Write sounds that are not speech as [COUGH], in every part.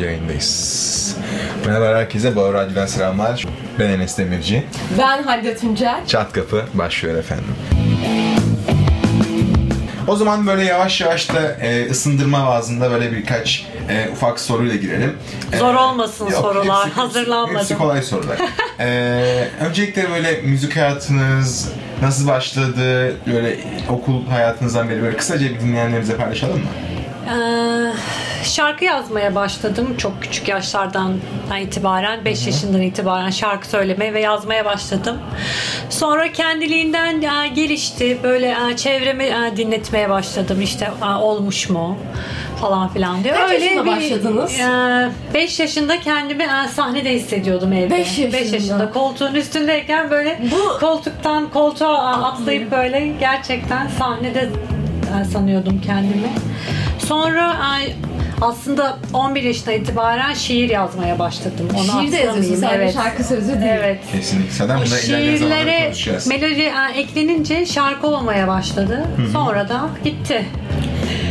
yayındayız. Merhaba herkese, Bağır Radyo'dan selamlar. Ben Enes Demirci. Ben Halide Tuncel. Çat Kapı başlıyor efendim. O zaman böyle yavaş yavaş da e, ısındırma bazında böyle birkaç e, ufak soruyla girelim. E, Zor olmasın yok, sorular. hepsi- Hazırlanmadım. Hepsi kolay sorular. e, öncelikle böyle müzik hayatınız nasıl başladı? Böyle okul hayatınızdan beri böyle kısaca bir dinleyenlerimize paylaşalım mı? Ee, şarkı yazmaya başladım çok küçük yaşlardan itibaren 5 yaşından itibaren şarkı söylemeye ve yazmaya başladım. Sonra kendiliğinden e, gelişti. Böyle e, çevremi e, dinletmeye başladım. İşte e, olmuş mu falan filan diye. Kaç yaşında başladınız? 5 yaşında kendimi e, sahnede hissediyordum evde. Beş yaşında. Beş yaşında koltuğun üstündeyken böyle Bu- koltuktan koltuğa e, atlayıp böyle gerçekten sahnede e, sanıyordum kendimi. Sonra e, aslında 11 yaşına itibaren şiir yazmaya başladım. Onu Şiir de yazıyorsun sadece evet. şarkı sözü değil. Evet. Kesinlikle. Zaten zamanlarda Şiirlere melodi e, eklenince şarkı olmaya başladı. Sonra da gitti.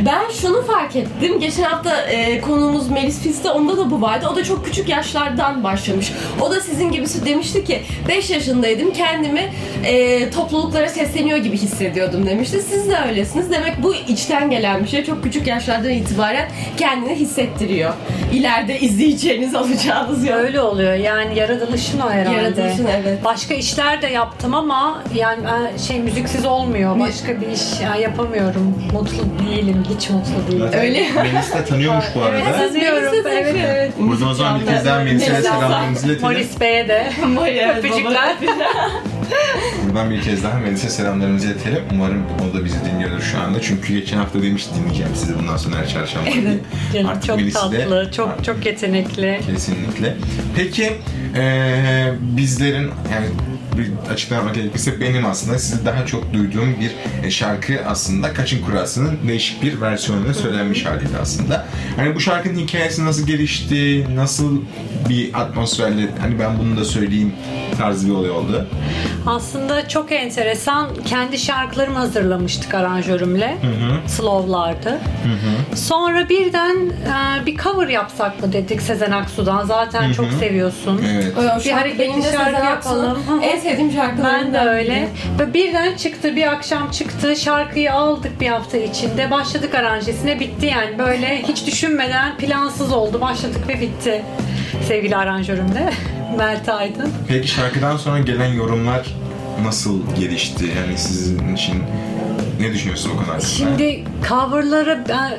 Ben şunu fark ettim. Geçen hafta e, konuğumuz Melis Fiste onda da bu vardı. O da çok küçük yaşlardan başlamış. O da sizin gibisi demişti ki 5 yaşındaydım kendimi e, topluluklara sesleniyor gibi hissediyordum demişti. Siz de öylesiniz. Demek bu içten gelen bir şey. Çok küçük yaşlardan itibaren kendini hissettiriyor. İleride izleyeceğiniz [LAUGHS] alacağınız yol. Öyle oluyor. Yani yaratılışın o herhalde. Yaratılışın, evet. Başka işler de yaptım ama yani şey müziksiz olmuyor. Başka bir iş e, yapamıyorum. Mutlu değilim. Hiç mutlu değilim. Öyle. Melis de tanıyormuş bu arada. Evet, tanıyorum. Evet, evet. Buradan o zaman bir kez daha Melis'e Melis selamlarımızı iletelim. Morris Bey'e de. [LAUGHS] Evet, Öpücükler. Buradan bir kez daha Melis'e selamlarımızı iletelim. Umarım o da bizi dinliyordur şu anda. Çünkü geçen hafta demişti dinleyeceğim sizi bundan sonra her çarşamba. diye. Canım Artık çok Melis'i de- tatlı, çok çok yetenekli. Kesinlikle. Peki eee, bizlerin yani bir açıklamak gerekirse benim aslında sizi daha çok duyduğum bir e, şarkı aslında Kaçın Kurası'nın değişik bir versiyonuyla söylenmiş haliydi aslında. Hani bu şarkının hikayesi nasıl gelişti, nasıl bir atmosferle hani ben bunu da söyleyeyim tarzı bir olay oldu. Aslında çok enteresan. Kendi şarkılarımı hazırlamıştık aranjörümle. Slow'lardı. Sonra birden e, bir cover yapsak mı dedik Sezen Aksu'dan. Zaten çok seviyorsun. Evet. Bir hareketli şarkı yapalım. [LAUGHS] En sevdiğim şarkılarından Ben de öyle. Ve birden çıktı bir akşam çıktı. Şarkıyı aldık bir hafta içinde. Başladık aranjesine bitti yani. Böyle hiç düşünmeden plansız oldu. Başladık ve bitti. Sevgili aranjörüm de [LAUGHS] Mert Aydın. Peki şarkıdan sonra gelen yorumlar nasıl gelişti? Yani sizin için ne düşünüyorsun o hakkında? Şimdi coverları ben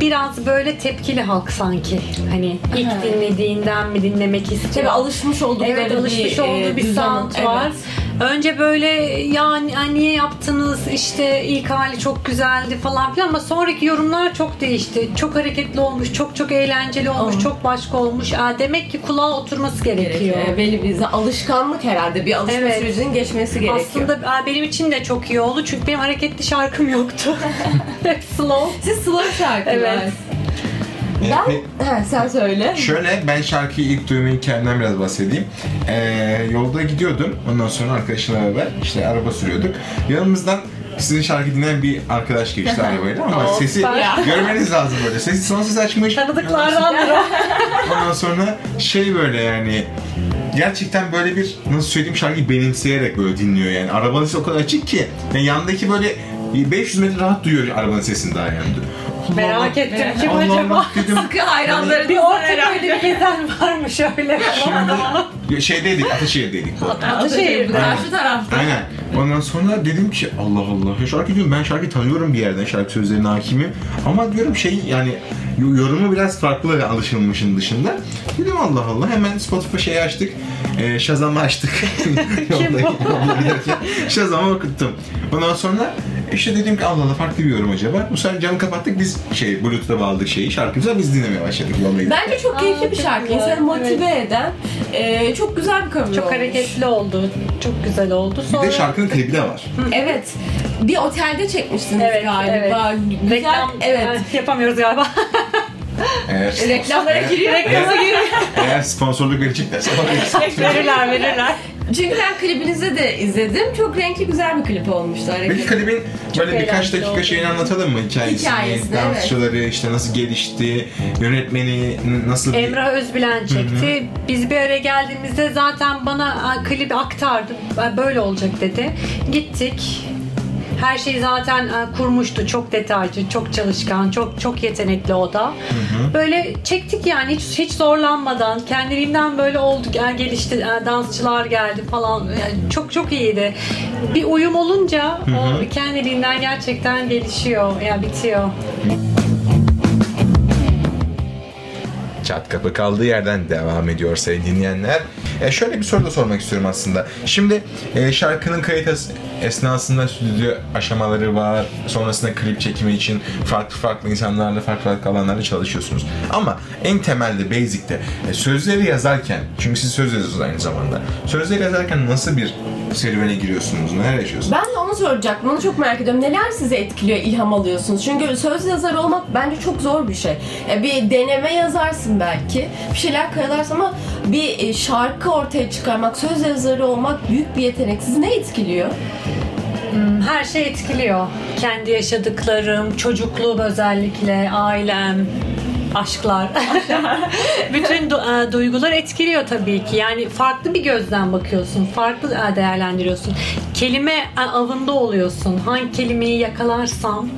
biraz böyle tepkili halk sanki. Hani ilk dinlediğinden mi dinlemek istiyor? Tabii alışmış oldukları Evet alışmış bir, olduğu e, bir düzen. sound Evet. Önce böyle ya ni- niye yaptınız işte ilk hali çok güzeldi falan filan ama sonraki yorumlar çok değişti. Çok hareketli olmuş, çok çok eğlenceli olmuş, Aa. çok başka olmuş. Aa, demek ki kulağa oturması gerekiyor. gerekiyor. Belli bir alışkanlık herhalde. Bir alışma Evet. sürecinin geçmesi gerekiyor. Aslında aa, benim için de çok iyi oldu çünkü benim hareketli şarkım yoktu. [LAUGHS] [LAUGHS] Slow. siz slow şarkılar. Evet. Ben, pe- [LAUGHS] ha, sen söyle. Şöyle ben şarkıyı ilk duyma hikayemden biraz bahsedeyim. Ee, yolda gidiyordum. Ondan sonra arkadaşımla beraber işte araba sürüyorduk. Yanımızdan sizin şarkı dinleyen bir arkadaş geçti [LAUGHS] arabayla ama Oh, sesi [LAUGHS] görmeniz lazım böyle. Sesi son ses açmış. Tanıdıklardandır o. Ondan sonra şey böyle yani gerçekten böyle bir nasıl söyleyeyim şarkıyı benimseyerek böyle dinliyor yani. Arabanın sesi o kadar açık ki yani yandaki böyle 500 metre rahat duyuyor arabanın sesini daha yani. Merak ettim kim Allah acaba? Allah dedim. Sıkı hayranları Bir Ortaköy'de bir gezen varmış öyle falan. Şimdi şeydeydik, Ataşehir'deydik bu. Ataşehir'de. Karşı tarafta. Aynen. Ondan sonra dedim ki Allah Allah. Ya şarkı diyorum ben şarkı tanıyorum bir yerden. Şarkı sözlerine hakimim. Ama diyorum şey yani yo- yorumu biraz farklı alışılmışın dışında. Dedim Allah Allah. Hemen Spotify şeyi açtık. E, Shazam'ı açtık. [LAUGHS] Yolda giderken Shazam'ı okuttum. Ondan sonra işte dedim ki Allah Allah farklı bir yorum acaba. Bu sefer camı kapattık biz şey Bluetooth'a bağladık şeyi şarkımıza biz dinlemeye başladık yolda. Bence çok keyifli Aa, bir şarkı. güzel. İnsanı motive eden e, çok güzel bir cover Çok olmuş. hareketli oldu. Çok güzel oldu. Bir Sonra de şarkının klibi de var. Evet. Bir otelde çekmiştiniz Evet, galiba. Güzel. reklam Evet. Yapamıyoruz galiba. [LAUGHS] Eğer, Reklamlara giriyor. Reklama giriyor. Eğer sponsorluk vereceklerse verirler verirler. Çünkü ben klibinizi de izledim. Çok renkli güzel bir klip olmuştu. Peki hareket. klibin böyle birkaç dakika oldu. şeyini anlatalım mı? Hikayesini, Hikayesini, dansçıları, işte nasıl gelişti, yönetmeni nasıl bir... Emrah Özbilen çekti. Biz bir araya geldiğimizde zaten bana "Aa, klibi aktardı. "Aa, Böyle olacak dedi. Gittik. Her şeyi zaten e, kurmuştu. Çok detaycı, çok çalışkan, çok çok yetenekli o da. Böyle çektik yani hiç hiç zorlanmadan. Kendiliğimden böyle oldu. Yani gelişti. e, Dansçılar geldi falan. Yani çok çok iyiydi. Bir uyum olunca o kendiliğinden gerçekten gelişiyor. Yani bitiyor. Çat kapı kaldığı yerden devam ediyor sevgili dinleyenler. E şöyle bir soru da sormak istiyorum aslında. Şimdi e, şarkının kayıt es- esnasında stüdyo aşamaları var. Sonrasında klip çekimi için farklı farklı insanlarla farklı farklı alanlarda çalışıyorsunuz. Ama en temelde, basic'te e, sözleri yazarken, çünkü siz söz yazıyorsunuz aynı zamanda. Sözleri yazarken nasıl bir serüvene giriyorsunuz? Neler yaşıyorsunuz? Ben de onu soracaktım. Onu çok merak ediyorum. Neler sizi etkiliyor, ilham alıyorsunuz? Çünkü söz yazarı olmak bence çok zor bir şey. E, Bir deneme yazarsın belki. Bir şeyler karalarsın ama bir e, şarkı ortaya çıkarmak, söz yazarı olmak büyük bir yetenek. Sizi ne etkiliyor? Her şey etkiliyor. Kendi yaşadıklarım, çocukluğum özellikle, ailem, aşklar. [LAUGHS] Bütün du- e, duygular etkiliyor tabii ki. Yani farklı bir gözden bakıyorsun, farklı e, değerlendiriyorsun. Kelime e, avında oluyorsun. Hangi kelimeyi yakalarsam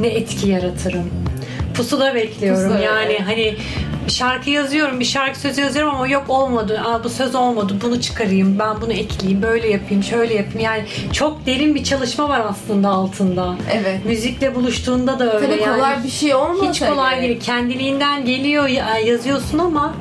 ne etki yaratırım. Pusula bekliyorum. Pusula, yani evet. hani şarkı yazıyorum, bir şarkı sözü yazıyorum ama yok olmadı. Aa, bu söz olmadı. Bunu çıkarayım. Ben bunu ekleyeyim. Böyle yapayım, şöyle yapayım. Yani çok derin bir çalışma var aslında altında. Evet. Müzikle buluştuğunda da öyle Tabii yani. kolay bir şey olmasa Hiç kolay gerek. değil. Kendiliğinden geliyor ya- yazıyorsun ama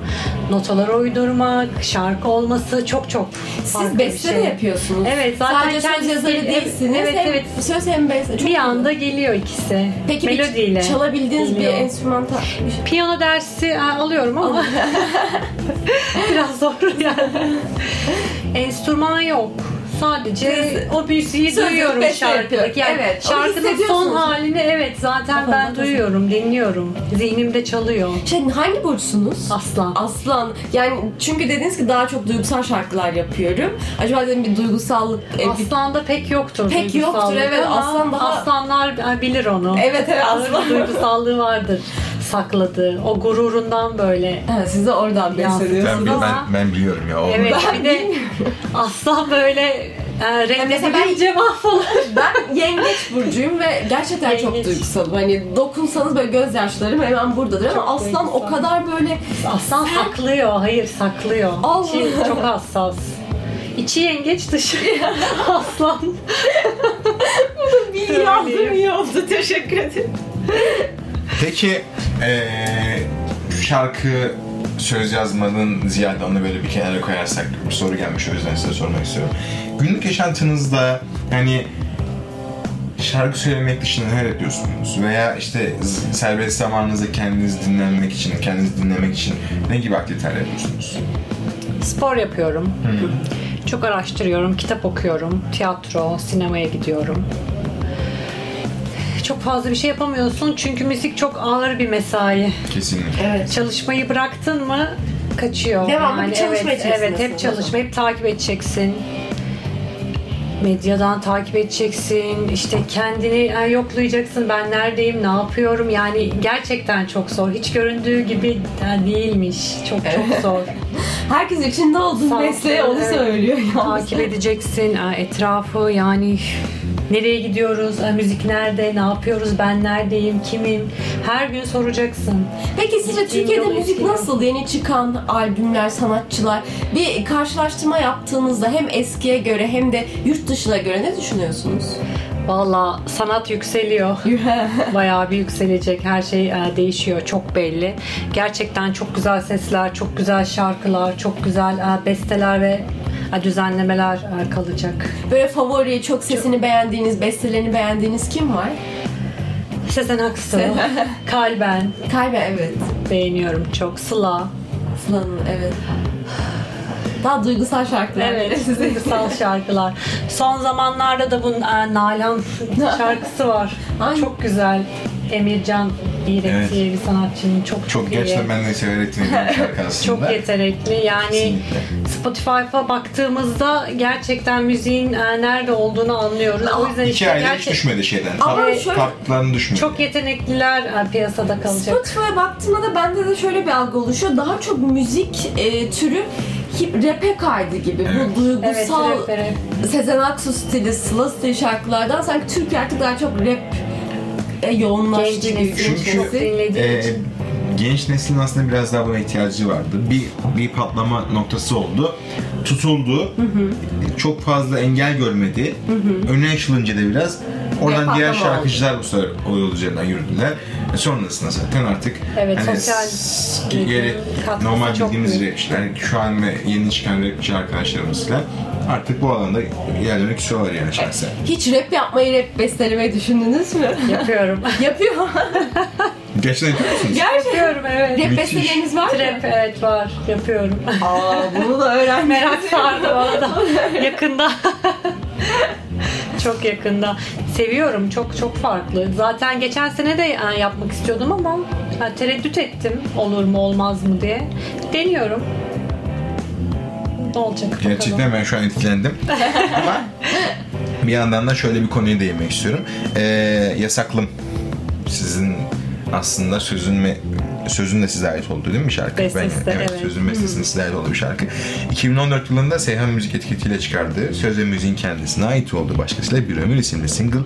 notalara uydurmak, şarkı olması çok çok farklı Siz beste de şey. yapıyorsunuz. Evet, zaten Sadece söz yazarı değilsiniz. evet, hem evet. söz hem beste. Çok Bir iyi. anda geliyor ikisi. Peki Melodiyle. bir çalabildiğiniz geliyor. bir enstrümantal bir şey- Piyano dersi alıyorum ama [LAUGHS] biraz zor yani. Enstrüman yok. Sadece Siz- o müziği duyuyorum şarkıdaki. Yani Evet, şarkının son halini evet zaten Kafanızda ben duyuyorum, dinliyorum. Zihnimde çalıyor. Şey, hangi burçsunuz? Aslan. Aslan. Yani çünkü dediniz ki daha çok duygusal şarkılar yapıyorum. Acaba dedim bir duygusallık... e, Aslan'da pek yoktur Pek yoktur, evet. Aslan daha- Aslanlar bilir onu. Evet, evet, aslan. duygusallığı vardır sakladığı. O gururundan böyle. Ha, siz de oradan Yansıtıyor. Ben, besleniyorsunuz. ben, ama- ben biliyorum ya. o- Evet bir de aslan böyle e, mesela ben- mahvolur. [LAUGHS] Ben yengeç burcuyum ve gerçekten çok Yengeç. duygusalım. Hani dokunsanız böyle gözyaşlarım hemen buradadır ama Çok aslan o duygusal. kadar böyle Aslan saklıyor. Hayır saklıyor. Allah. İçi çok hassas. İçi yengeç dışı [LAUGHS] aslan. bilgi aldım iyi oldu. Teşekkür ederim. Peki eee, şarkı söz yazmanın ziyade onu böyle bir kenara koyarsak bir soru gelmiş o yüzden size sormak istiyorum. Günlük yaşantınızda hani şarkı söylemek dışında neler yapıyorsunuz? Veya işte serbest zamanınızda kendinizi dinlenmek için, kendinizi dinlemek için ne gibi aktiviteler yapıyorsunuz? Spor yapıyorum. Çok araştırıyorum, kitap okuyorum, tiyatro, sinemaya gidiyorum. Çok fazla bir şey yapamıyorsun çünkü müzik çok ağır bir mesai. Kesinlikle. Evet. Çalışmayı bıraktın mı kaçıyor. Devamlı bir çalışma evet, evet, hep çalışma, hep takip edeceksin. Medyadan takip edeceksin, işte kendini yoklayacaksın. Ben neredeyim, ne yapıyorum? Yani gerçekten çok zor. Hiç göründüğü gibi değilmiş. Çok çok zor. [LAUGHS] Herkes içinde olduğu mesleği onu söylüyor. yalnız. takip edeceksin etrafı yani nereye gidiyoruz, e, müzik nerede, ne yapıyoruz, ben neredeyim, kimim? Her gün soracaksın. Peki sizce Türkiye'de müzik nasıl? Yeni çıkan albümler, sanatçılar bir karşılaştırma yaptığınızda hem eskiye göre hem de yurt dışına göre ne düşünüyorsunuz? Valla sanat yükseliyor. [LAUGHS] Bayağı bir yükselecek. Her şey e, değişiyor. Çok belli. Gerçekten çok güzel sesler, çok güzel şarkılar, çok güzel e, besteler ve düzenlemeler e, kalacak. Böyle favori, çok sesini beğendiğiniz, bestelerini beğendiğiniz kim var? Sezen Aksu, [LAUGHS] Kalben Kalbe evet. beğeniyorum çok. Sıla. Sıla'nın evet. Daha duygusal şarkılar. Evet, duygusal şarkılar. Son zamanlarda da bunun e, Nalan [LAUGHS] şarkısı var. Ay. Çok güzel. Emircan İğret Evet. diye bir sanatçının çok çok, ben de severek dinlediğim [LAUGHS] şarkı aslında. Çok yetenekli. Yani Kesinlikle. Spotify'a baktığımızda gerçekten müziğin e, nerede olduğunu anlıyoruz. O yüzden işte İki hiç gerçek- düşmedi şeyden. Ama Tat- şöyle- düşmedi. çok yetenekliler e, piyasada kalacak. Spotify'a baktığımda da bende de şöyle bir algı oluşuyor. Daha çok müzik e, türü hip rap'e kaydı gibi. Evet. Bu duygusal Evet, rap, rap. Sezen Aksu stili, Sıla stili şarkılardan sanki Türkiye artık daha çok rap e, yoğunlaştı Genç gibi nesil Çünkü- için. genç neslin aslında biraz daha buna ihtiyacı vardı. Bir bir patlama noktası oldu. Tutuldu. Çok fazla engel görmedi. Öne açılınca da biraz oradan diğer şarkıcılar bu sefer o yol üzerinden yürüdüler. E sonrasında zaten artık Evet, hani sosyal geri- normal bildiğimiz rapçiler şu an ve yeni çıkan rapçi arkadaşlarımızla artık bu alanda ilerlemek istiyorlar yani şahsen. Hiç rap yapmayı, rap bestelemeyi düşündünüz mü? Yapıyorum. [LAUGHS] Yapıyor. Gerçekten yapıyor musunuz? Yapıyorum evet. Rap besteleriniz var mı? Trap evet var. Yapıyorum. Aa bunu da öğrenmek. Merak sardı bana da. [LAUGHS] Yakında. [LAUGHS] çok yakında. Seviyorum. Çok çok farklı. Zaten geçen sene de e, yapmak istiyordum ama e, tereddüt ettim. Olur mu olmaz mı diye. Deniyorum. Ne olacak bakalım. Gerçekten ben şu an etkilendim. [LAUGHS] Ama bir yandan da şöyle bir konuya değinmek istiyorum. Ee, yasaklım. Sizin aslında sözün ve sözün de size ait olduğu değil mi şarkı? Bestesi de, evet. Sözün bestesinin size ait olduğu bir şarkı. 2014 yılında Seyhan Müzik etiketiyle çıkardığı söz ve müziğin kendisine ait olduğu başkasıyla Bir Ömür isimli single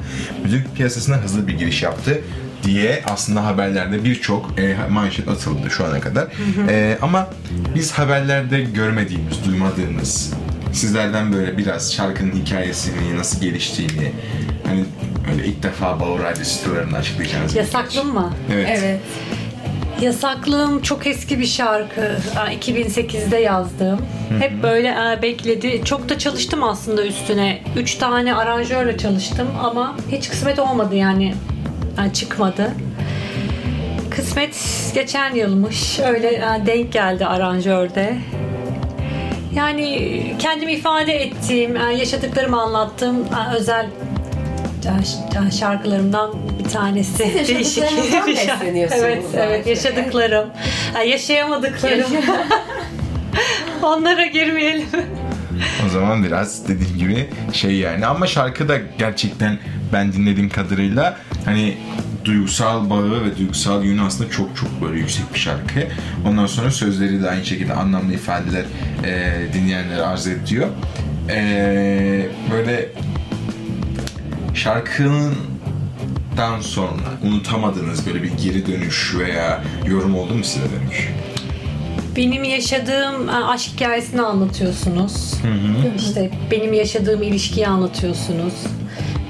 müzik piyasasına hızlı bir giriş yaptı diye aslında haberlerde birçok e, manşet atıldı şu ana kadar. E, ama biz haberlerde görmediğimiz, duymadığımız sizlerden böyle biraz şarkının hikayesini, nasıl geliştiğini hani öyle ilk defa Bauer Radyo stüdyolarında açıklayacağınız bir Yasaklım mı? Evet. Evet. Yasaklığım çok eski bir şarkı. Aa, 2008'de yazdığım. Hep böyle bekledi. Çok da çalıştım aslında üstüne. Üç tane aranjörle çalıştım ama hiç kısmet olmadı yani. Yani çıkmadı. Kısmet geçen yılmış. Öyle denk geldi aranjörde. Yani kendimi ifade ettiğim, yaşadıklarımı anlattığım özel şarkılarımdan bir tanesi. Siz yaşadıklarınızdan besleniyorsunuz Evet, evet yaşadıklarım. Ha, yaşayamadıklarım. [LAUGHS] Onlara girmeyelim. O zaman biraz dediğim gibi şey yani ama şarkı da gerçekten ben dinlediğim kadarıyla hani duygusal bağı ve duygusal yönü aslında çok çok böyle yüksek bir şarkı. Ondan sonra sözleri de aynı şekilde anlamlı ifadeler e, dinleyenlere arz ediyor. E, böyle şarkından sonra unutamadığınız böyle bir geri dönüş veya yorum oldu mu size dönüş? Benim yaşadığım e, aşk hikayesini anlatıyorsunuz. İşte benim yaşadığım ilişkiyi anlatıyorsunuz.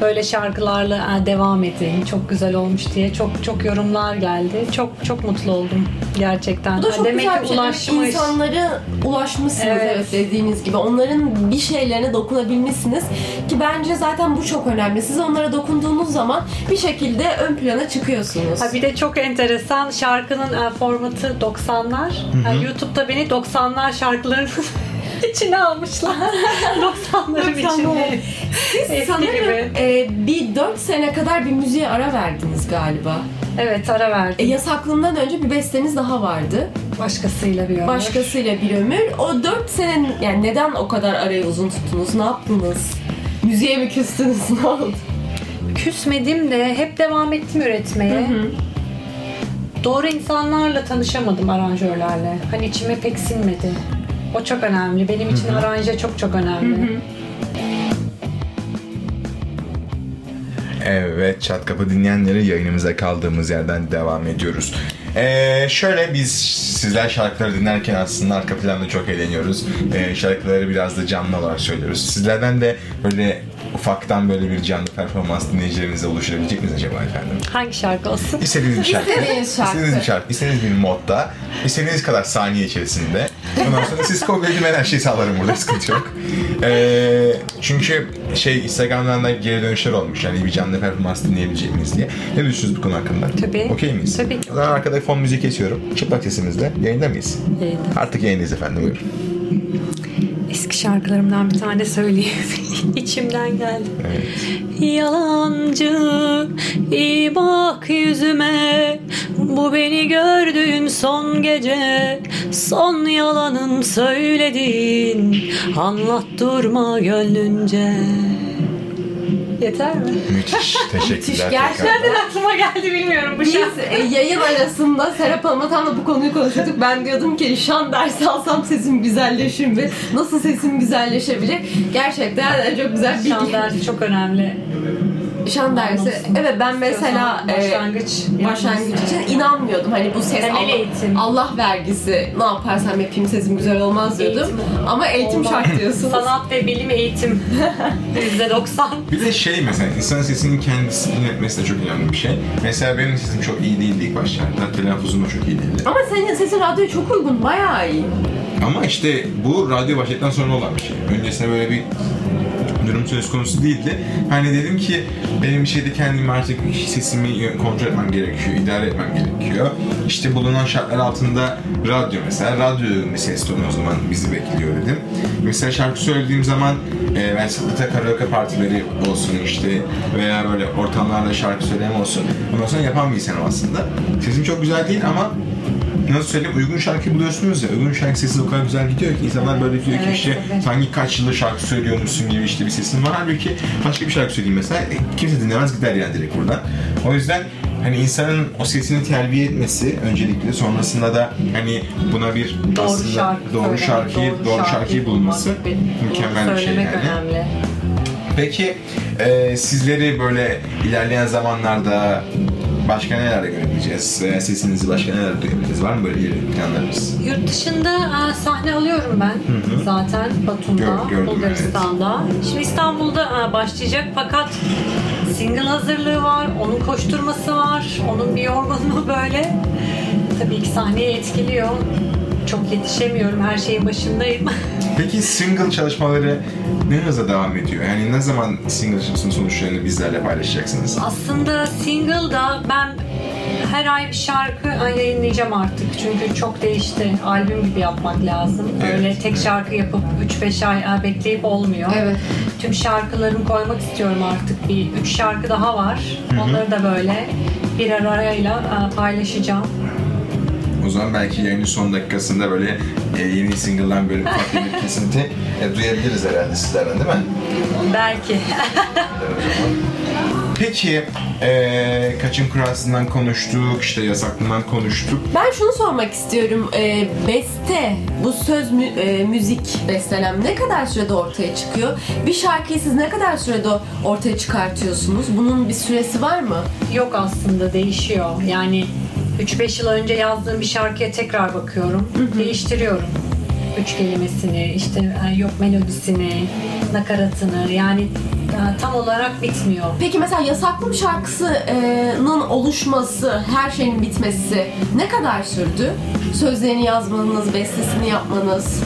Böyle şarkılarla devam edin. Çok güzel olmuş diye çok çok yorumlar geldi. Çok çok mutlu oldum gerçekten. Bu da çok Demek güzel ki bir şey. Ulaşmış. İnsanlara ulaşmışsınız Evet. evet. dediğiniz gibi. Onların bir şeylerine dokunabilmişsiniz. Ki bence zaten bu çok önemli. Siz onlara dokunduğunuz zaman bir şekilde ön plana çıkıyorsunuz. Ha bir de çok enteresan şarkının e, formatı 90'lar. Ha, YouTube'da beni 90'lar şarkılarının [LAUGHS] [LAUGHS] içine almışlar. [LAUGHS] 90'ların içine. Eski Sanırım gibi. e, bir 4 sene kadar bir müziğe ara verdiniz galiba. Evet ara E, verdim. yasaklığından önce bir besteniz daha vardı. Başkasıyla bir ömür. Başkasıyla bir ömür. O 4 sene yani neden o kadar arayı uzun tuttunuz? Ne yaptınız? Müziğe mi küstünüz? [LAUGHS] Ne oldu? Küsmedim de hep devam ettim üretmeye. Doğru insanlarla tanışamadım aranjörlerle. Hani içime pek sinmedi. O çok önemli. Benim için aranje çok çok önemli. Evet, Çat Kapı dinleyenleri yayınımıza kaldığımız yerden devam ediyoruz. Ee, şöyle biz sizler şarkıları dinlerken aslında arka planda çok eğleniyoruz. Ee, şarkıları biraz da canlı olarak söylüyoruz. Sizlerden de böyle ufaktan böyle bir canlı performans dinleyicilerimize oluşturabilecek miyiz acaba efendim? Hangi şarkı olsun? İstediğiniz bir şarkı. İstediğiniz şarkı. İstediğiniz bir şarkı. İstediğiniz bir modda. istediğiniz kadar saniye içerisinde. Ondan sonra siz edin ben her şeyi sağlarım burada sıkıntı yok. Ee, çünkü şey Instagram'dan da geri dönüşler olmuş. Yani bir canlı performans dinleyebilecek miyiz diye. Ne düşünüyorsunuz bu konu hakkında? Tabii. Okey miyiz? Tabii. O zaman arkada fon müzik kesiyorum. Çıplak sesimizle. Yayında mıyız? Yayında. Artık yayındayız efendim. Buyurun. Eski şarkılarımdan bir tane söyleyeyim. [LAUGHS] İçimden geldi. Yalancı iyi bak yüzüme Bu beni gördüğün son gece Son yalanın söyledin Anlat durma gönlünce Yeter mi? Müthiş. [LAUGHS] Teşekkürler. Gerçekten. Aklıma geldi bilmiyorum bu Biz şarkı. e, yayın arasında Serap Hanım'la tam da bu konuyu konuşuyorduk. Ben diyordum ki şan dersi alsam sesim güzelleşir mi? Nasıl sesim güzelleşebilir? Gerçekten çok güzel bir Şan dersi çok önemli. Şan dersi. Evet ben mesela e, başlangıç başlangıç için inanmıyordum. Hani bu ses Temel Allah, eğitim. Allah vergisi. Ne yaparsam yapayım sesim güzel olmaz diyordum. Eğitim. Ama eğitim Olmaz. şart diyorsunuz. Sanat ve bilim eğitim. [LAUGHS] %90. Bir de şey mesela insan sesinin kendisini dinletmesi de çok önemli bir şey. Mesela benim sesim çok iyi değildi ilk başlarda. Telaffuzum da çok iyi değildi. Ama senin sesin radyoya çok uygun. Bayağı iyi. Ama işte bu radyo başladıktan sonra olan bir şey. Öncesinde böyle bir durum söz konusu değildi. Hani dedim ki benim bir şeyde kendimi artık sesimi kontrol etmem gerekiyor, idare etmem gerekiyor. İşte bulunan şartlar altında radyo mesela, radyo bir ses tonu o zaman bizi bekliyor dedim. Mesela şarkı söylediğim zaman e, ben sıklıkla karaoke partileri olsun işte veya böyle ortamlarda şarkı söyleme olsun. Ondan sonra yapan bir insanım aslında. Sesim çok güzel değil ama nasıl söyleyeyim uygun şarkı buluyorsunuz ya uygun şarkı sesi o kadar güzel gidiyor ki insanlar böyle diyor ki Evet, işte evet. sanki kaç yıldır şarkı söylüyormuşsun gibi işte bir sesin var halbuki başka bir şarkı söyleyeyim mesela e, kimse dinlemez gider yani direkt buradan. O yüzden hani insanın o sesini terbiye etmesi öncelikle sonrasında da hani buna bir Doğru aslında şarkı doğru şarkıyı doğru, şarkıyı bulması mükemmel doğru bir şey yani. önemli. Peki e, sizleri böyle ilerleyen zamanlarda başka nelerle görebileceğiz? Veya sesinizi başka neler duyabiliriz? Var mı böyle ileri planlarınız? Yurt dışında e, sahne alıyorum ben hı. zaten Batum'da, Gör- gördüm, Bulgaristan'da. Şimdi İstanbul'da e, başlayacak fakat single hazırlığı var, onun koşturması var, onun bir yorgunluğu [LAUGHS] böyle. Tabii ki sahneyi etkiliyor. Çok yetişemiyorum, her şeyin başındayım. [LAUGHS] Peki single çalışmaları ne hızla devam ediyor? Yani ne zaman single çalışmasının sonuçlarını bizlerle paylaşacaksınız? Aslında single'da ben her ay bir şarkı yayınlayacağım artık. Çünkü çok değişti. Albüm gibi yapmak lazım. Evet, Öyle tek evet. şarkı yapıp 3-5 ay bekleyip olmuyor. Evet. Tüm şarkılarımı koymak istiyorum artık. Bir 3 şarkı daha var. Onları da böyle bir arayla e, paylaşacağım. O zaman belki yayının son dakikasında böyle e, yeni single'dan böyle ufak bir kesinti e, duyabiliriz herhalde sizlerden değil mi? Belki. [LAUGHS] Peki e, kaçın kurasından konuştuk, işte yasaklığından konuştuk. Ben şunu sormak istiyorum. Ee, beste, bu söz mü- e, müzik bestelem ne kadar sürede ortaya çıkıyor? Bir şarkıyı siz ne kadar sürede ortaya çıkartıyorsunuz? Bunun bir süresi var mı? Yok aslında değişiyor. Yani 3-5 yıl önce yazdığım bir şarkıya tekrar bakıyorum. Değiştiriyorum. Üç kelimesini, işte e, yok melodisini, nakaratını yani e, tam olarak bitmiyor. Peki mesela Yasaklım şarkısının oluşması, her şeyin bitmesi ne kadar sürdü? Sözlerini yazmanız, bestesini yapmanız.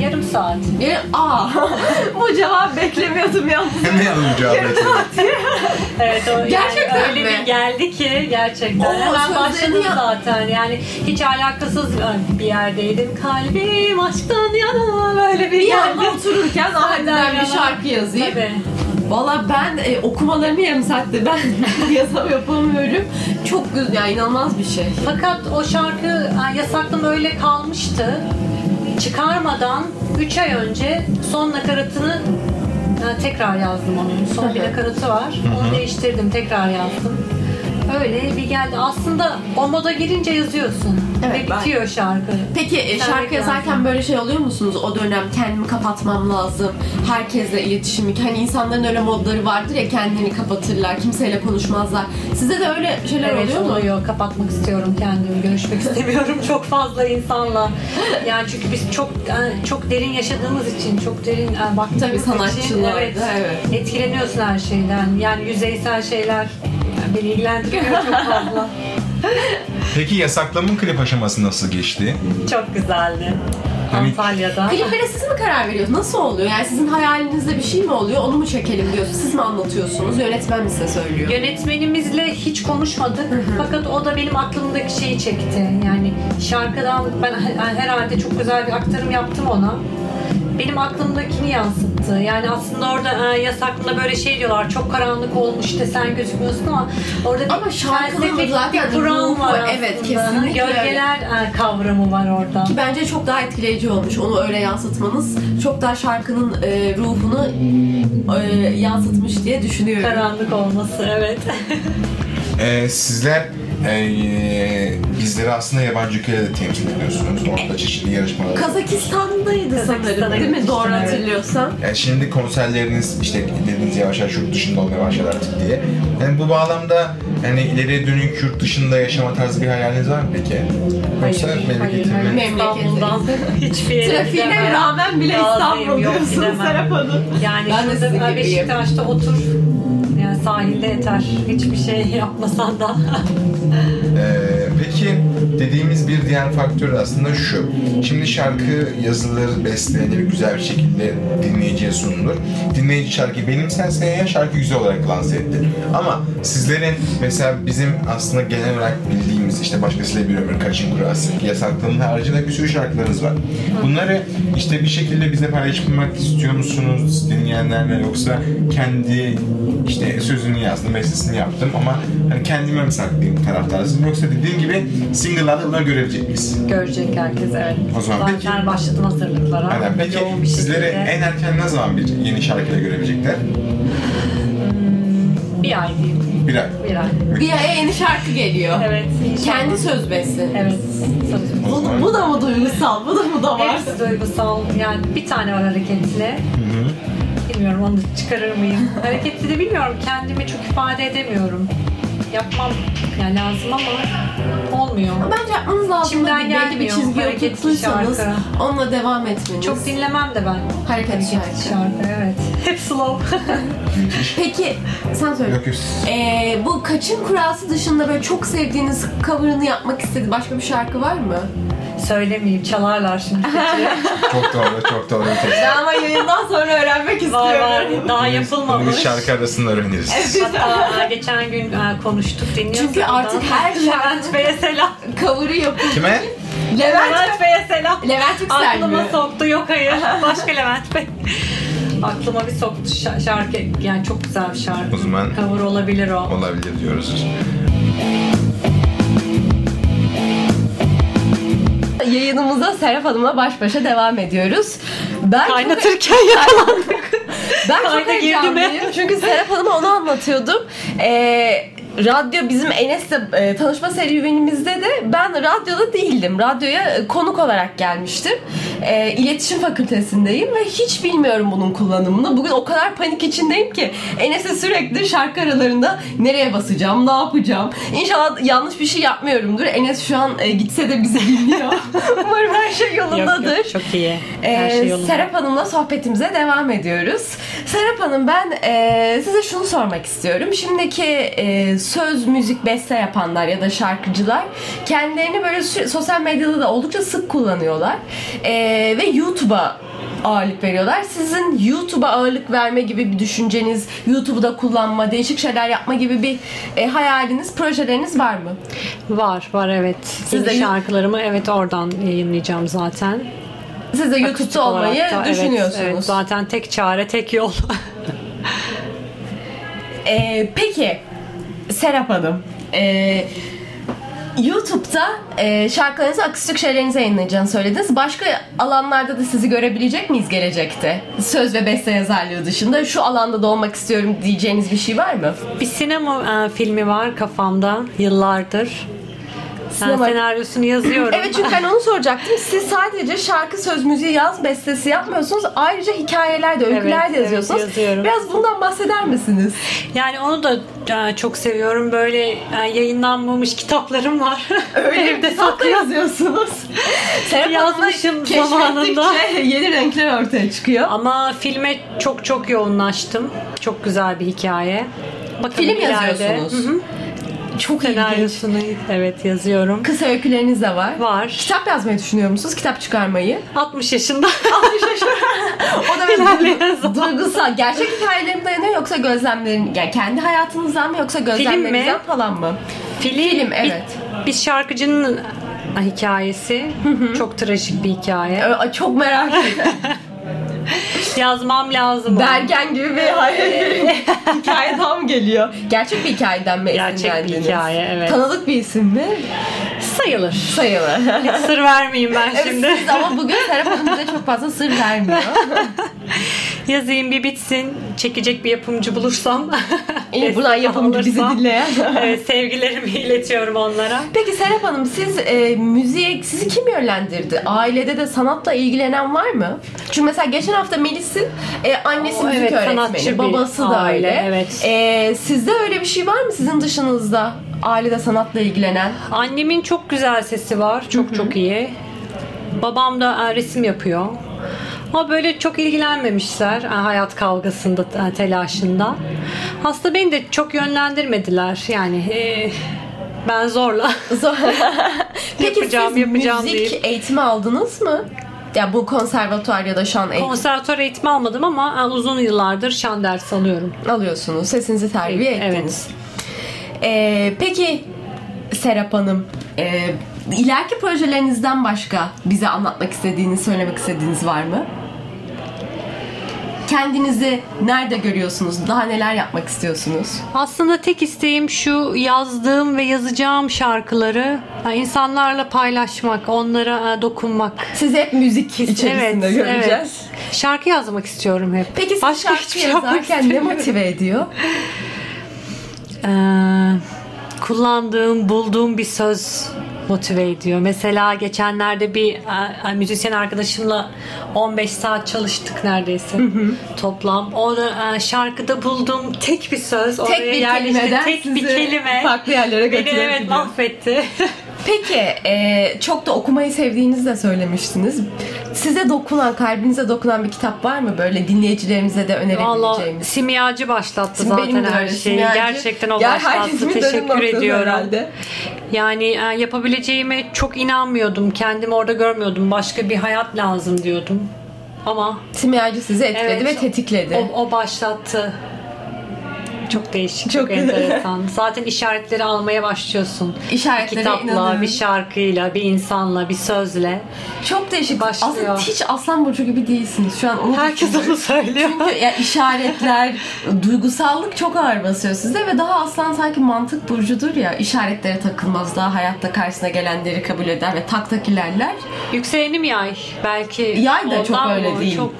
Yarım saat. Bir, aa, [LAUGHS] bu cevap beklemiyordum yalnız. ne yazdım cevap Evet o Gerçekten yani öyle mi? bir geldi ki gerçekten. Oo, Hemen sözlerini başladım ya- zaten. Yani hiç alakasız bir yerdeydim. Kalbim aşktan yana böyle bir Bir geldi. anda otururken ah hadi ben bir şarkı yazayım. Tabii. Valla ben e, okumalarımı yarım saatte ben [LAUGHS] yazam yapamıyorum. Çok güzel, yani inanılmaz bir şey. Fakat o şarkı e, yasaklım öyle kalmıştı. Çıkarmadan 3 ay önce son nakaratını tekrar yazdım onun. Son bir nakaratı var. Onu değiştirdim, tekrar yazdım. Öyle bir geldi. Aslında o moda girince yazıyorsun. Evet, Ve ben- bitiyor şarkı. Peki e, şarkı yazarken böyle şey oluyor musunuz? O dönem kendimi kapatmam lazım. Herkesle iletişimi. Hani insanların öyle modları vardır ya kendini kapatırlar. Kimseyle konuşmazlar. Size de öyle şeyler Evet oluyor mu? oluyor. Kapatmak istiyorum kendimi. Görüşmek [LAUGHS] istemiyorum çok fazla insanla. Yani çünkü biz çok e, çok derin yaşadığımız için, çok derin e, baktığımız Tabii için sanatçılarda, evet, evet. etkileniyorsun her şeyden. Yani yüzeysel şeyler ilgilendirmiyor çok fazla. [LAUGHS] Peki yasaklamın klip aşaması nasıl geçti? çok güzeldi. Hani- Antalya'da. Kliplere siz mi karar veriyorsunuz? Nasıl oluyor? Yani sizin hayalinizde bir şey mi oluyor? Onu mu çekelim diyorsunuz? Siz mi anlatıyorsunuz? Yönetmen mi size söylüyor? Yönetmenimizle hiç konuşmadık. Fakat o da benim aklımdaki şeyi çekti. Yani şarkıdan ben he- herhalde çok güzel bir aktarım yaptım ona. Benim aklımdakini yansıttı. Yani aslında orada e, yasaklığında böyle şey diyorlar. Çok karanlık olmuş işte sen gözükmüyorsun ama orada Ama bir felsefik zaten bir kuram ruhu, var evet, kesinlikle Gölgeler e, kavramı var orada. Ki bence çok daha etkileyici olmuş onu öyle yansıtmanız. Çok daha şarkının e, ruhunu e, yansıtmış diye düşünüyorum. Karanlık olması evet. Ee, [LAUGHS] sizler ee, bizleri aslında yabancı ülkede de temsil ediyorsunuz. Orada çeşitli yarışmalar. Kazakistan'daydı sanırım değil mi? Doğru hatırlıyorsam. Yani şimdi konserleriniz işte dediğiniz yavaş yavaş yurt dışında olmaya başladı artık diye. Yani bu bağlamda yani ileriye dönük yurt dışında yaşama tarzı bir hayaliniz var mı peki? Yoksa memleketinde hayır. Memleketi. İstanbul'dan [LAUGHS] hiçbir yere Trafiğine gidemem. rağmen bile İstanbul gidemem. Serap Hanım. Yani Ben de. Beşiktaş'ta otur. Sahilde yeter. Hiçbir şey [LAUGHS] yapmasan da. Ee, peki dediğimiz bir diğer faktör aslında şu. Şimdi şarkı yazılır, bestelenir, güzel bir şekilde dinleyiciye sunulur. Dinleyici şarkıyı benimserse eğer şarkı güzel olarak lanse edilir. Ama sizlerin mesela bizim aslında genel olarak bildiğimiz işte başkasıyla bir ömür, kaçın kurası, yasaklığının haricinde bir sürü şarkılarınız var. Bunları işte bir şekilde bize paylaşmak istiyor musunuz dinleyenlerle yoksa kendi işte sözünü yazdım, bestesini yaptım ama hani kendime mi saklayayım taraftarsın yoksa dediğin gibi single'larda bunları görebilecek miyiz? Görecek herkes evet. O zaman Zaten peki- başladım hazırlıklara. Aynen. Peki bir şekilde. en erken ne zaman bir yeni şarkıyla görebilecekler? Bir ay diyeyim. Bir ay. Bir ay. Bir aya yeni şarkı geliyor. Evet. Kendi söz besi. Evet. Bu, bu da mı duygusal? Bu da mı da var? Hepsi duygusal. Yani bir tane var hareketli. Hı hı. Bilmiyorum onu da çıkarır mıyım? [LAUGHS] hareketli de bilmiyorum. Kendimi çok ifade edemiyorum. Yapmam yani lazım ama olmuyor. Bence yapmanız lazım. İçimden Belli bir gelmiyor çizgi hareketli oturttuysanız şarkı. onunla devam etmeniz. Çok dinlemem de ben. hareketli şarkı. Şarkı evet. [LAUGHS] Hep slow. Peki sen söyle. Yok. Ee, bu kaçın kurası dışında böyle çok sevdiğiniz cover'ını yapmak istediğiniz başka bir şarkı var mı? Söylemeyeyim çalarlar şimdi. [LAUGHS] Çok doğru, çok doğru. bir. Ben ama yayından sonra öğrenmek istiyorum. var var. Daha Bunu yapılmamış. biz şarkı arasında öğreniriz. Hatta geçen gün e, konuştuk dinliyoruz. Çünkü artık her Levent Bey'e selam. cover'ı yapıyor. Kime? Levent, Levent Bey'e selam. Levent Yüksel Aklıma mi? soktu. Yok hayır. Başka Levent Bey. Aklıma bir soktu şa- şarkı. Yani çok güzel bir şarkı. O zaman Cover olabilir o. olabilir diyoruz. Yayınımıza Serap Hanım'la baş başa devam ediyoruz. Ben çok, Kaynatırken [LAUGHS] yakalandık. ben çok heyecanlıyım. Çünkü Serap Hanım'a onu anlatıyordum. Ee, radyo bizim Enes'le e, tanışma serüvenimizde de ben radyoda değildim. Radyoya e, konuk olarak gelmiştim. E, iletişim fakültesindeyim ve hiç bilmiyorum bunun kullanımını. Bugün o kadar panik içindeyim ki Enes'e sürekli şarkı aralarında nereye basacağım, ne yapacağım. İnşallah yanlış bir şey yapmıyorumdur. Enes şu an e, gitse de bizi dinliyor. [LAUGHS] Umarım her şey yolundadır. Yok, yok, çok iyi. Her Ee, şey yolunda. Serap Hanım'la sohbetimize devam ediyoruz. Serap Hanım ben e, size şunu sormak istiyorum. Şimdiki e, söz, müzik, beste yapanlar ya da şarkıcılar kendilerini böyle sosyal medyada da oldukça sık kullanıyorlar. E, ve YouTube'a ağırlık veriyorlar. Sizin YouTube'a ağırlık verme gibi bir düşünceniz, YouTube'u da kullanma, değişik şeyler yapma gibi bir e, hayaliniz, projeleriniz var mı? Var var evet. Siz de- şarkılarımı evet oradan yayınlayacağım zaten. Siz de YouTube'da olmayı da, evet, düşünüyorsunuz. Evet, zaten tek çare tek yol. Ee, peki Serap Hanım ee, YouTube'da e, şarkılarınızı akustik şeylerinizi yayınlayacağını söylediniz. Başka alanlarda da sizi görebilecek miyiz gelecekte? Söz ve beste yazarlığı dışında şu alanda da olmak istiyorum diyeceğiniz bir şey var mı? Bir sinema e, filmi var kafamda yıllardır. Sinema- senaryosunu yazıyorum. Evet çünkü ben onu soracaktım. Siz sadece şarkı, söz, müziği, yaz bestesi yapmıyorsunuz. Ayrıca hikayeler de, öyküler Evet, de yazıyorsunuz. evet, yazıyorum. Biraz bundan bahseder misiniz? Yani onu da e, çok seviyorum. Böyle e, yayınlanmamış kitaplarım var. [LAUGHS] Evde Kitapta saklı. yazıyorsunuz. [LAUGHS] Serap Yazmışım zamanında. [LAUGHS] yeni renkler ortaya çıkıyor. Ama filme çok çok yoğunlaştım. Çok güzel bir hikaye. Bakalım Film ileride. yazıyorsunuz. Hı Çok ilginç. Senaryosunu evet yazıyorum. Kısa öyküleriniz de var. Var. Kitap yazmayı düşünüyor musunuz? Kitap çıkarmayı. 60 yaşında. [LAUGHS] O da böyle duygusal. Gerçek hikayelerine mi dayanıyor yoksa gözlemlerin, yani kendi hayatınızdan mı yoksa gözlemlerinizden falan mı? Film, Film, bir- evet. Bir, şarkıcının hikayesi. Çok trajik bir hikaye. Çok merak ettim. [LAUGHS] [LAUGHS] Yazmam lazım. Derken gibi bir [LAUGHS] hikaye tam geliyor. Gerçek bir hikayeden mi Gerçek bir hikaye, evet. Tanıdık bir isim mi? Sayılır. Sayılır. Sır vermeyeyim ben şimdi. Siz ama bugün Serap Hanım bize çok fazla sır vermiyor. [LAUGHS] Yazayım bir bitsin. Çekecek bir yapımcı bulursam. İyi buradan yapımcı bizi dinleyen. [LAUGHS] evet, sevgilerimi iletiyorum onlara. Peki Serap Hanım siz e, müziğe sizi kim yönlendirdi? Ailede de sanatla ilgilenen var mı? Çünkü mesela geçen hafta Melis'in e, annesi O, müzik evet, öğretmeni, babası da aile, öyle. evet. E, sizde öyle bir şey var mı sizin dışınızda? Ailede sanatla ilgilenen. Annemin çok güzel sesi var. Çok çok iyi. Babam da e, resim yapıyor. Ama böyle çok ilgilenmemişler e, hayat kavgasında, e, telaşında. Aslında beni de çok yönlendirmediler. Yani e, ben zorla. [LAUGHS] Zor. [LAUGHS] Peki Yapacağım, siz yapacağım müzik deyip. eğitimi aldınız mı? Ya bu konservatuar ya da şan eğitimi Konservatuar eğitimi almadım ama uzun yıllardır şan dersi alıyorum. alıyorsunuz. Sesinizi terbiye Evet. ettiniz. Ee, peki Serap Hanım, e, ileriki projelerinizden başka bize anlatmak istediğiniz, söylemek istediğiniz var mı? Kendinizi nerede görüyorsunuz? Daha neler yapmak istiyorsunuz? Aslında tek isteğim şu yazdığım ve yazacağım şarkıları e, insanlarla paylaşmak, onlara e, dokunmak. Sizi hep müzik içerisinde göreceğiz. Evet. Şarkı yazmak istiyorum hep. Peki siz Başka şarkı yazarken ne motive ediyor? Ee, [LAUGHS] kullandığım, bulduğum bir söz motive ediyor. Mesela geçenlerde bir e, müzisyen arkadaşımla 15 saat çalıştık neredeyse toplam. Orada e, şarkıda bulduğum tek bir söz, Tek oraya bir yerleşti. tek bir kelime. farklı yerlere Beni götürebiliyor. evet mahvetti. [LAUGHS] Peki e, çok da okumayı sevdiğinizi de söylemiştiniz. Size dokunan, kalbinize dokunan bir kitap var mı? Böyle dinleyicilerimize de Valla önerebileceğimiz. simyacı başlattı Benim zaten her şeyi. simyacı. Gerçekten o Ya başlattı. Teşekkür ediyorum. herhalde. Yani e, yapabileceğime çok inanmıyordum. Kendimi orada görmüyordum. Başka bir hayat lazım diyordum. Ama Simyacı sizi etkiledi Evet. ve tetikledi. o, o başlattı. Çok değişik, Çok- çok, enteresan. [LAUGHS] Zaten işaretleri almaya başlıyorsun. Bir İşaretlere kitapla, inanıyorum. bir şarkıyla, bir insanla, bir sözle. Çok değişik. Başlıyor. Aslında hiç Aslan Burcu gibi değilsiniz. Şu an onu Herkes onu söylüyor. Çünkü ya işaretler, [LAUGHS] duygusallık çok ağır basıyor sizde ve daha aslan sanki mantık burcudur ya. İşaretlere takılmaz, daha hayatta karşısına gelenleri kabul eder ve tak tak ilerler. Yükselenim yay. Belki Yay da çok öyle değil. Çok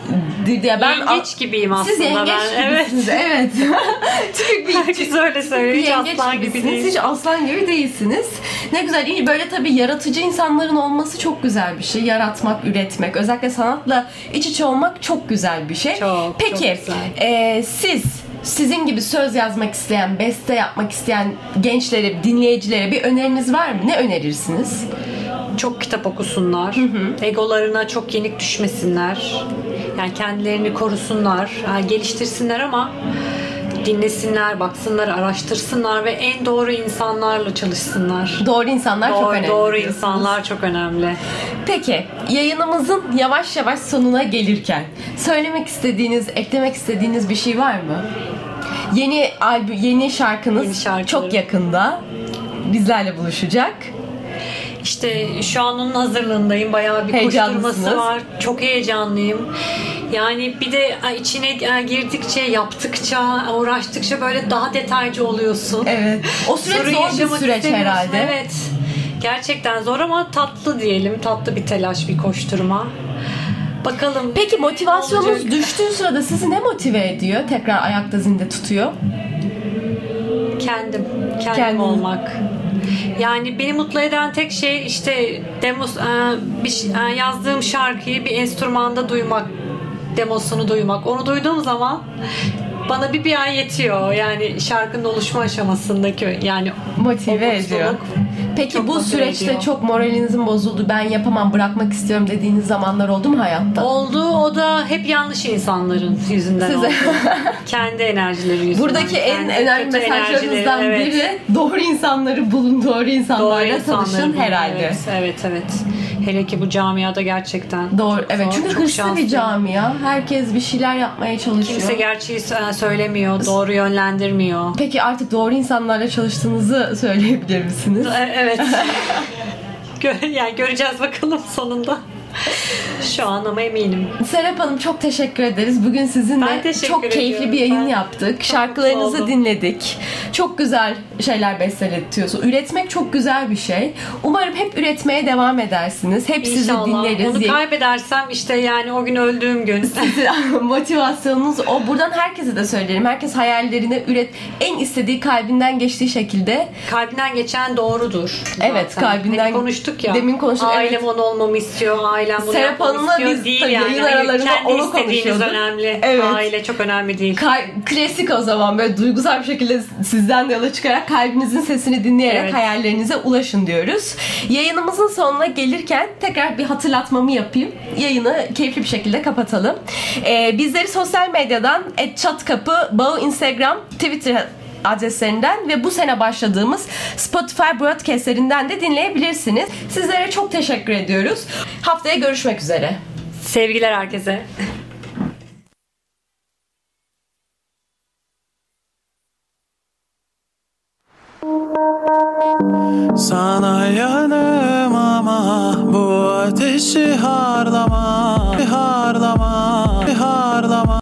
ya ben yengeç gibiyim aslında Siz yengeç ben. Evet. gibisiniz. Evet. [LAUGHS] Tipik bir Herkes öyle söylüyor. bir Hiç yengeç aslan gibi gibisiniz. değil. Hiç aslan gibi değilsiniz. Ne güzel. iyi. Böyle tabii yaratıcı insanların olması çok güzel bir şey. Yaratmak, üretmek. Özellikle sanatla iç içe olmak çok güzel bir şey. Çok, Peki çok güzel. e, siz sizin gibi söz yazmak isteyen, beste yapmak isteyen gençlere, dinleyicilere bir öneriniz var mı? Ne önerirsiniz? çok kitap okusunlar. Egolarına çok yenik düşmesinler. Yani kendilerini korusunlar, geliştirsinler ama dinlesinler, baksınlar, araştırsınlar ve en doğru insanlarla çalışsınlar. Doğru insanlar çok Doğru, önemli. doğru insanlar çok önemli. Peki yayınımızın yavaş yavaş sonuna gelirken söylemek istediğiniz, eklemek istediğiniz bir şey var mı? Yeni albüm, yeni şarkınız Yeni çok yakında bizlerle buluşacak. İşte şu an onun hazırlığındayım. Bayağı bir koşturması var. Çok heyecanlıyım. Yani bir de içine girdikçe, yaptıkça, uğraştıkça böyle daha detaycı oluyorsun. Evet. O süreç zor bir süreç herhalde. Evet. Gerçekten zor ama tatlı diyelim. Tatlı bir telaş, bir koşturma. Bakalım. Peki motivasyonunuz olacak. düştüğü sırada sizi ne motive ediyor? Tekrar ayakta zinde tutuyor. Kendim. Kendim Kendin. olmak. Yani beni mutlu eden tek şey işte demos, bir, yazdığım şarkıyı bir enstrümanda duymak, demosunu duymak. Onu duyduğum zaman bana bir bir ay yetiyor. Yani şarkının oluşma aşamasındaki yani Motive ediyor. Peki çok bu süreçte ediyor. çok moralinizin bozuldu, ben yapamam, bırakmak istiyorum dediğiniz zamanlar oldu mu hayatta? Oldu. O da hep yanlış insanların yüzünden Size- oldu. [LAUGHS] Kendi enerjileri yüzünden. Buradaki en Kendi önemli mesajlarınızdan evet. biri doğru insanları bulun, doğru Doğru insanlarla insanları tanışın bulun. herhalde. Evet, evet, evet. Hele ki bu camiada gerçekten Doğru. çok evet zor, çünkü çok hırslı bir camia. Herkes bir şeyler yapmaya çalışıyor. Kimse gerçeği e, söylemiyor, doğru yönlendirmiyor. Peki artık doğru insanlarla çalıştığınızı söyleyebilir misiniz? E, Evet. [LAUGHS] Yani göreceğiz bakalım sonunda. Şu an ama eminim. Serap Hanım çok teşekkür ederiz. Bugün sizinle çok keyifli ediyorum. bir yayın Ben yaptık. çok Şarkılarınızı dinledik. Çok güzel şeyler besteletiyorsun. Üretmek çok güzel bir şey. Umarım hep üretmeye devam edersiniz. Hep sizi İnşallah. dinleriz. Onu kaybedersem işte yani o gün öldüğüm gün. [LAUGHS] [LAUGHS] Motivasyonunuz o. Buradan herkese de söylerim. Herkes hayallerini üret. En istediği kalbinden geçtiği şekilde Kalbinden geçen doğrudur. zaten. Evet, kalbinden- Hani konuştuk ya. Demin konuştuk, Ailem evet. onu olmamı istiyor, ailem bunu Serap Hanım'la biz değil yani. yayın Hayır, aralarında kendi onu istediğiniz konuşuyorduk. önemli. Evet. Aile çok önemli değil. Kal- klasik o zaman böyle duygusal bir şekilde sizden de yola çıkarak kalbinizin sesini dinleyerek Evet. hayallerinize ulaşın diyoruz. Yayınımızın sonuna gelirken tekrar bir hatırlatmamı yapayım. Yayını keyifli bir şekilde kapatalım. Ee, bizleri sosyal medyadan @çatkapı, Bağı Instagram, Twitter adreslerinden ve bu sene başladığımız Spotify broadcastlerinden de dinleyebilirsiniz. Sizlere çok teşekkür ediyoruz. Haftaya görüşmek üzere. Sevgiler herkese. Sana yanım ama bu ateşi harlama, harlama.